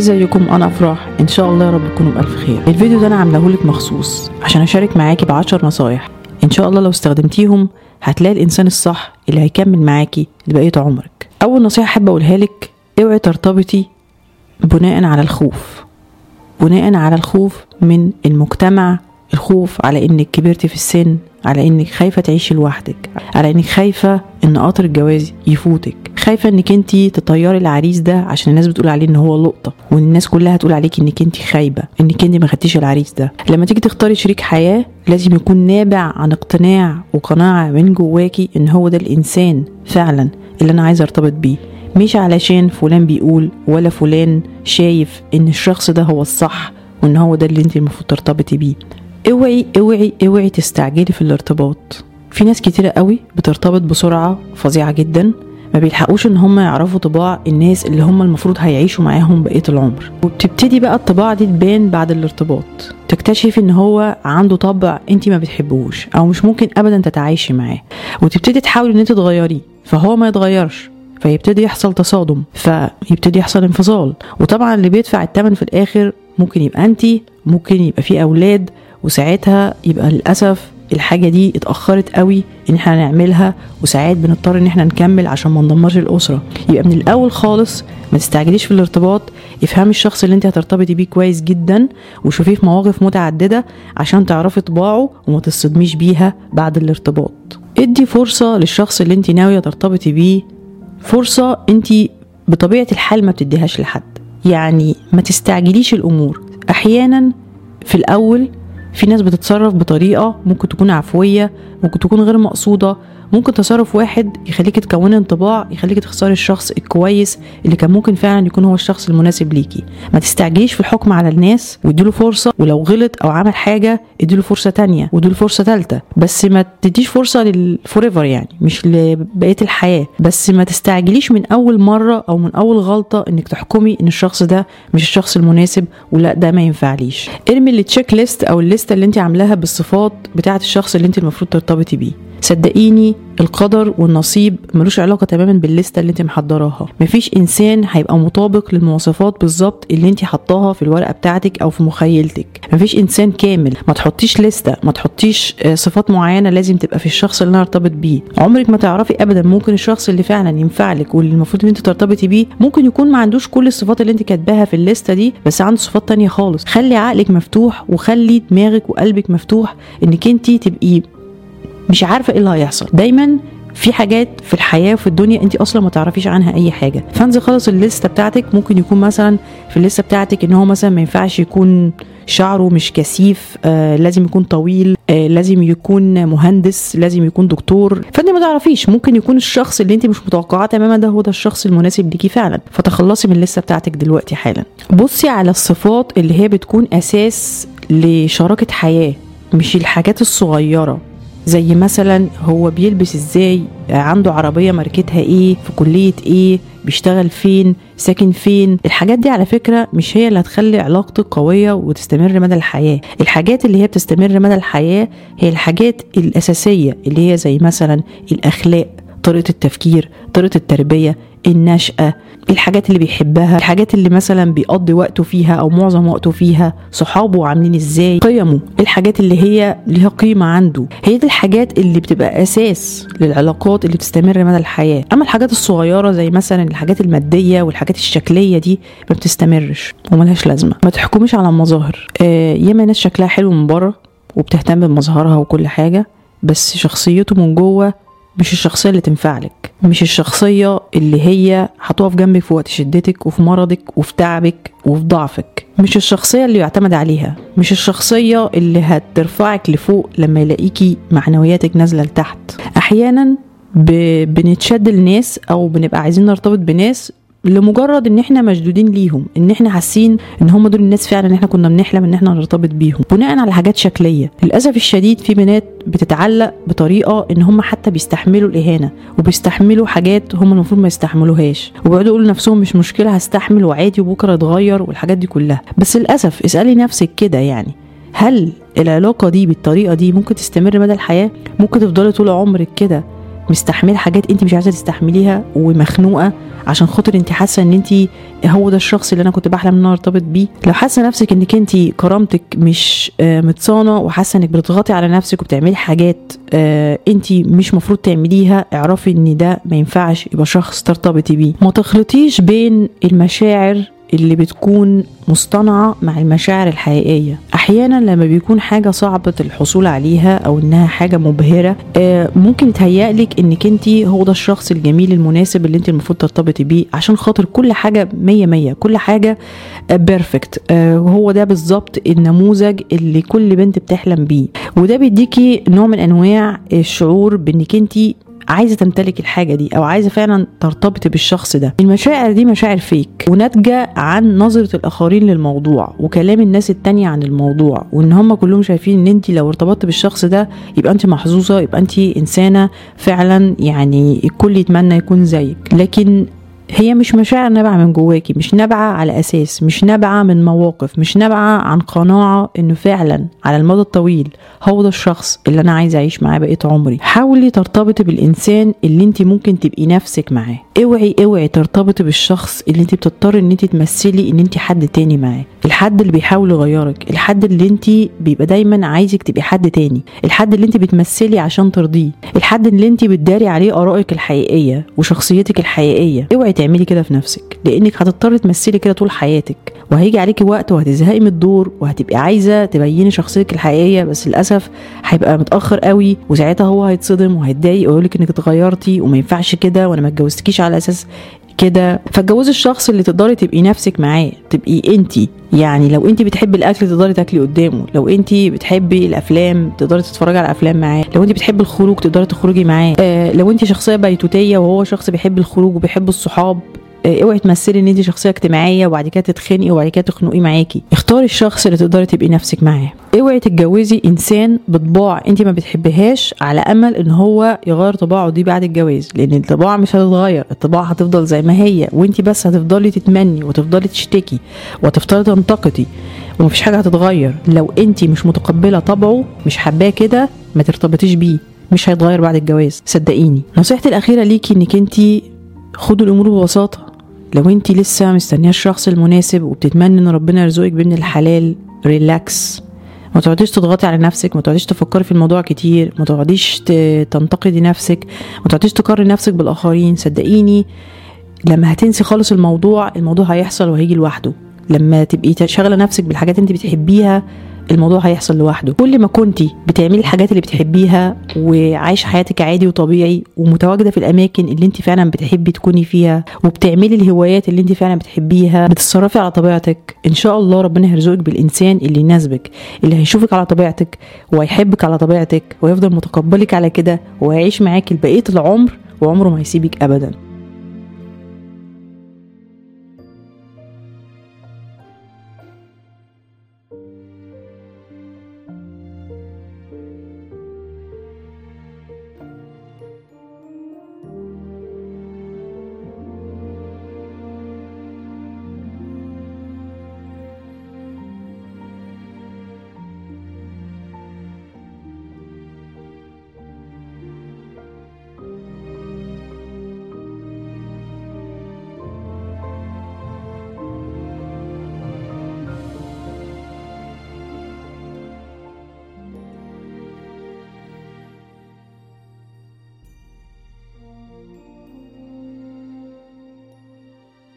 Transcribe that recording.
إزيكم؟ أنا أفراح. إن شاء الله يا رب تكونوا بألف خير. الفيديو ده أنا عاملهولك مخصوص عشان أشارك معاكي بعشر نصايح. إن شاء الله لو استخدمتيهم هتلاقي الإنسان الصح اللي هيكمل معاكي لبقية عمرك. أول نصيحة أحب أقولها لك اوعي ترتبطي بناء على الخوف. بناء على الخوف من المجتمع الخوف على إنك كبرتي في السن على إنك خايفة تعيشي لوحدك على إنك خايفة إن قطر الجواز يفوتك. خايفة إنك انت تطيري العريس ده عشان الناس بتقول عليه إن هو لقطة وإن الناس كلها تقول عليك إنك انت خايبة إنك انت ما خدتيش العريس ده. لما تيجي تختاري شريك حياة لازم يكون نابع عن اقتناع وقناعة من جواكي إن هو ده الإنسان فعلا اللي أنا عايزة أرتبط بيه. مش علشان فلان بيقول ولا فلان شايف إن الشخص ده هو الصح وإن هو ده اللي انت المفروض ترتبطي بيه. اوعي اوعي اوعي تستعجلي في الارتباط. في ناس كتيرة قوي بترتبط بسرعة فظيعة جدا. ما بيلحقوش إن هم يعرفوا طباع الناس اللي هم المفروض هيعيشوا معاهم بقية العمر. وبتبتدي بقى الطباع دي تبان بعد الارتباط. تكتشفي إن هو عنده طبع انت ما بتحبوش أو مش ممكن ابدا تتعايشي معاه. وتبتدي تحاولي إن انت تغيريه فهو ما يتغيرش. فيبتدي يحصل تصادم فيبتدي يحصل انفصال. وطبعا اللي بيدفع الثمن في الآخر ممكن يبقى انت ممكن يبقى في أولاد. وساعتها يبقى للأسف الحاجة دي اتأخرت قوي إن إحنا نعملها وساعات بنضطر إن إحنا نكمل عشان ما ندمرش الأسرة. يبقى من الأول خالص ما تستعجليش في الارتباط افهمي الشخص اللي انت هترتبطي بيه كويس جدا وشوفيه في مواقف متعددة عشان تعرفي طباعه وما تصدميش بيها بعد الارتباط. ادي فرصة للشخص اللي انت ناوية ترتبطي بيه فرصة انت بطبيعة الحال ما بتديهاش لحد. يعني ما تستعجليش الأمور. أحيانا في الأول في ناس بتتصرف بطريقة ممكن تكون عفوية ممكن تكون غير مقصودة. ممكن تصرف واحد يخليك تكوني انطباع يخليك تختاري الشخص الكويس اللي كان ممكن فعلا يكون هو الشخص المناسب ليكي. ما تستعجليش في الحكم على الناس واديله فرصة ولو غلط أو عمل حاجة اديله فرصة تانية واديله فرصة تالتة. بس ما تديش فرصة لل forever يعني مش لبقية الحياة. بس ما تستعجليش من أول مرة أو من أول غلطة إنك تحكمي إن الشخص ده مش الشخص المناسب ولا ده ما ينفعليش. ارمي ال checklist أو الليستة اللي انت عاملاها بالصفات بتاعة الشخص اللي انت المفروض ترتبطي بيه. صدقيني القدر والنصيب ملوش علاقة تماما بالليستة اللي انت محضراها. مفيش إنسان هيبقى مطابق للمواصفات بالظبط اللي انت حطاها في الورقة بتاعتك أو في مخيلتك. مفيش إنسان كامل. ما تحطيش لستة. ما تحطيش صفات معينة لازم تبقى في الشخص اللي أنا ارتبط بيه. عمرك ما تعرفي ابدا ممكن الشخص اللي فعلا ينفع لك واللي المفروض إن انت ترتبطي بيه ممكن يكون ما عندوش كل الصفات اللي انت كاتباها في الليستة دي بس عنده صفات تانية خالص. خلي عقلك مفتوح وخلي دماغك وقلبك مفتوح إنك انت تبقي مش عارفة إيه اللي هيحصل. دايما في حاجات في الحياة وفي الدنيا انت أصلا ما تعرفيش عنها أي حاجة. فانزل خلاص الليستة بتاعتك ممكن يكون مثلا في الليستة بتاعتك إن هو مثلا ما ينفعش يكون شعره مش كثيف آه لازم يكون طويل آه لازم يكون مهندس لازم يكون دكتور. فانت ما تعرفيش ممكن يكون الشخص اللي انت مش متوقعاه تماما ده هو ده الشخص المناسب ليكي فعلا. فتخلصي من الليستة بتاعتك دلوقتي حالا. بصي على الصفات اللي هي بتكون أساس لشراكة حياة مش الحاجات الصغيرة. زي مثلا هو بيلبس إزاي عنده عربية ماركتها إيه في كلية إيه بيشتغل فين ساكن فين. الحاجات دي على فكرة مش هي اللي هتخلي علاقتك قوية وتستمر مدى الحياة. الحاجات اللي هي بتستمر مدى الحياة هي الحاجات الأساسية اللي هي زي مثلا الأخلاق طريقة التفكير طريقة التربية النشأة الحاجات اللي بيحبها الحاجات اللي مثلا بيقضي وقته فيها أو معظم وقته فيها صحابه عاملين إزاي قيمه الحاجات اللي هي ليها قيمة عنده. هي دي الحاجات اللي بتبقى أساس للعلاقات اللي بتستمر مدى الحياة. أما الحاجات الصغيرة زي مثلا الحاجات المادية والحاجات الشكلية دي ما بتستمرش وملهاش لازمة. ما تحكميش على المظاهر. آه ياما ناس شكلها حلو من بره وبتهتم بمظهرها وكل حاجة بس شخصيته من جوه مش الشخصية اللي تنفع لك مش الشخصية اللي هي هتقف جنبك في وقت شدتك وفي مرضك وفي تعبك وفي ضعفك. مش الشخصية اللي يعتمد عليها مش الشخصية اللي هترفعك لفوق لما يلاقيكي معنوياتك نازلة لتحت. أحيانا ب... بنتشد لناس أو بنبقى عايزين نرتبط بناس لمجرد إن إحنا مشدودين ليهم إن إحنا حاسين إن هم دول الناس فعلا إحنا كنا بنحلم إن إحنا نرتبط بيهم. بناء على حاجات شكلية. للأسف الشديد في بنات بتتعلق بطريقة إن هم حتى بيستحملوا الإهانة وبيستحملوا حاجات هم المفروض ما يستحملوهاش. وبيقعدوا يقولوا لنفسهم مش مشكلة هستحمل وعادي وبكرة اتغير والحاجات دي كلها. بس للأسف اسألي نفسك كده يعني هل العلاقة دي بالطريقة دي ممكن تستمر مدى الحياة؟ ممكن تفضلي طول عمرك كده مستحملة حاجات انت مش عايزة تستحمليها ومخنوقة عشان خاطر انت حاسة ان انت هو ده الشخص اللي أنا كنت بحلم ان أنا ارتبط بيه. لو حاسة نفسك انك انت كرامتك مش آه، متصانة وحاسة انك بتضغطي على نفسك وبتعملي حاجات آه، انت مش مفروض تعمليها اعرفي ان ده ما ينفعش يبقى شخص ترتبطي بيه. ما تخلطيش بين المشاعر اللي بتكون مصطنعة مع المشاعر الحقيقية. أحيانا لما بيكون حاجة صعبة الحصول عليها أو إنها حاجة مبهرة آه، ممكن يتهيألك إنك أنت هو ده الشخص الجميل المناسب اللي أنت المفروض ترتبطي بيه عشان خاطر كل حاجة مية مية كل حاجة بيرفكت وهو ده بالظبط النموذج اللي كل بنت بتحلم بيه. وده بيديكي نوع من أنواع الشعور بإنك أنت عايزة تمتلك الحاجة دي أو عايزة فعلا ترتبط بالشخص ده. المشاعر دي مشاعر فيك وناتجة عن نظرة الآخرين للموضوع وكلام الناس التانية عن الموضوع وإن هم كلهم شايفين إن انت لو ارتبطت بالشخص ده يبقى انت محظوظة يبقى انت إنسانة فعلا يعني الكل يتمنى يكون زيك. لكن هي مش مشاعر نابعة من جواكي مش نابعة على أساس مش نابعة من مواقف مش نابعة عن قناعة إنه فعلا على المدى الطويل هو ده الشخص اللي أنا عايزة أعيش معاه بقية عمري. حاولي ترتبطي بالإنسان اللي أنت ممكن تبقي نفسك معاه. اوعي اوعي ترتبطي بالشخص اللي أنت بتضطري إن أنت تمثلي إن أنت حد تاني معاه. الحد اللي بيحاول يغيرك الحد اللي أنت بيبقى دايما عايزك تبقي حد تاني. الحد اللي أنت بتمثلي عشان ترضيه. الحد اللي أنت بتداري عليه آرائك الحقيقية وشخصيتك الحقيقية. اوعي تعملي كده في نفسك لأنك هتضطري تمثلي كده طول حياتك وهيجي عليكي وقت وهتزهقي من الدور وهتبقي عايزة تبيني شخصيتك الحقيقية بس للأسف هيبقى متأخر قوي وساعتها هو هيتصدم وهيتضايق ويقول لك إنك اتغيرتي وما ينفعش كده وأنا ما اتجوزتكيش على أساس كده فاتجوزي الشخص اللي تقدري تبقي نفسك معاه تبقي انتي. يعني لو انت بتحبي الأكل تقدري تاكلي قدامه. لو انت بتحبي الأفلام تقدري تتفرجي على الافلام معاه. لو انت بتحبي الخروج تقدري تخرجي معاه. آه لو انت شخصية بيتوتية وهو شخص بيحب الخروج وبيحب الصحاب. اوعي تمثلي ان انت شخصية اجتماعية وبعد كده تتخنقي وبعد كده تخنقي معاكي. اختاري الشخص اللي تقدري تبقي نفسك معاه. اوعي تتجوزي انسان بطباع انت ما بتحبيهاش على امل ان هو يغير طباعه دي بعد الجواز. لأن الطباع مش هتتغير الطباع هتفضل زي ما هي وانت بس هتفضلي تتمني وتفضلي تشتكي وتفضلي تنتقدي ومفيش حاجة هتتغير. لو انت مش متقبلة طبعه مش حباه كده ما ترتبطيش بيه. مش هيتغير بعد الجواز. صدقيني. نصيحتي الأخيرة ليكي إنك انت خدوا الأمور ببساطة. لو انت لسه مستنية الشخص المناسب وبتتمنى ان ربنا يرزقك بابن الحلال ريلاكس ما تقعديش تضغطي على نفسك ما تقعديش تفكري في الموضوع كتير ما تقعديش تنتقدي نفسك ما تقعديش تقارني نفسك بالآخرين. صدقيني لما هتنسي خالص الموضوع الموضوع هيحصل وهيجي لوحده. لما تبقي شاغلة نفسك بالحاجات انت بتحبيها الموضوع هيحصل لوحده. كل ما كنتي بتعملي الحاجات اللي بتحبيها وعايشة حياتك عادي وطبيعي ومتواجدة في الأماكن اللي انت فعلا بتحبي تكوني فيها وبتعملي الهوايات اللي انت فعلا بتحبيها بتتصرفي على طبيعتك إن شاء الله ربنا هيرزقك بالإنسان اللي يناسبك اللي هيشوفك على طبيعتك وهيحبك على طبيعتك ويفضل متقبلك على كده وهيعيش معاك لبقية العمر وعمره ما هيسيبك ابدا.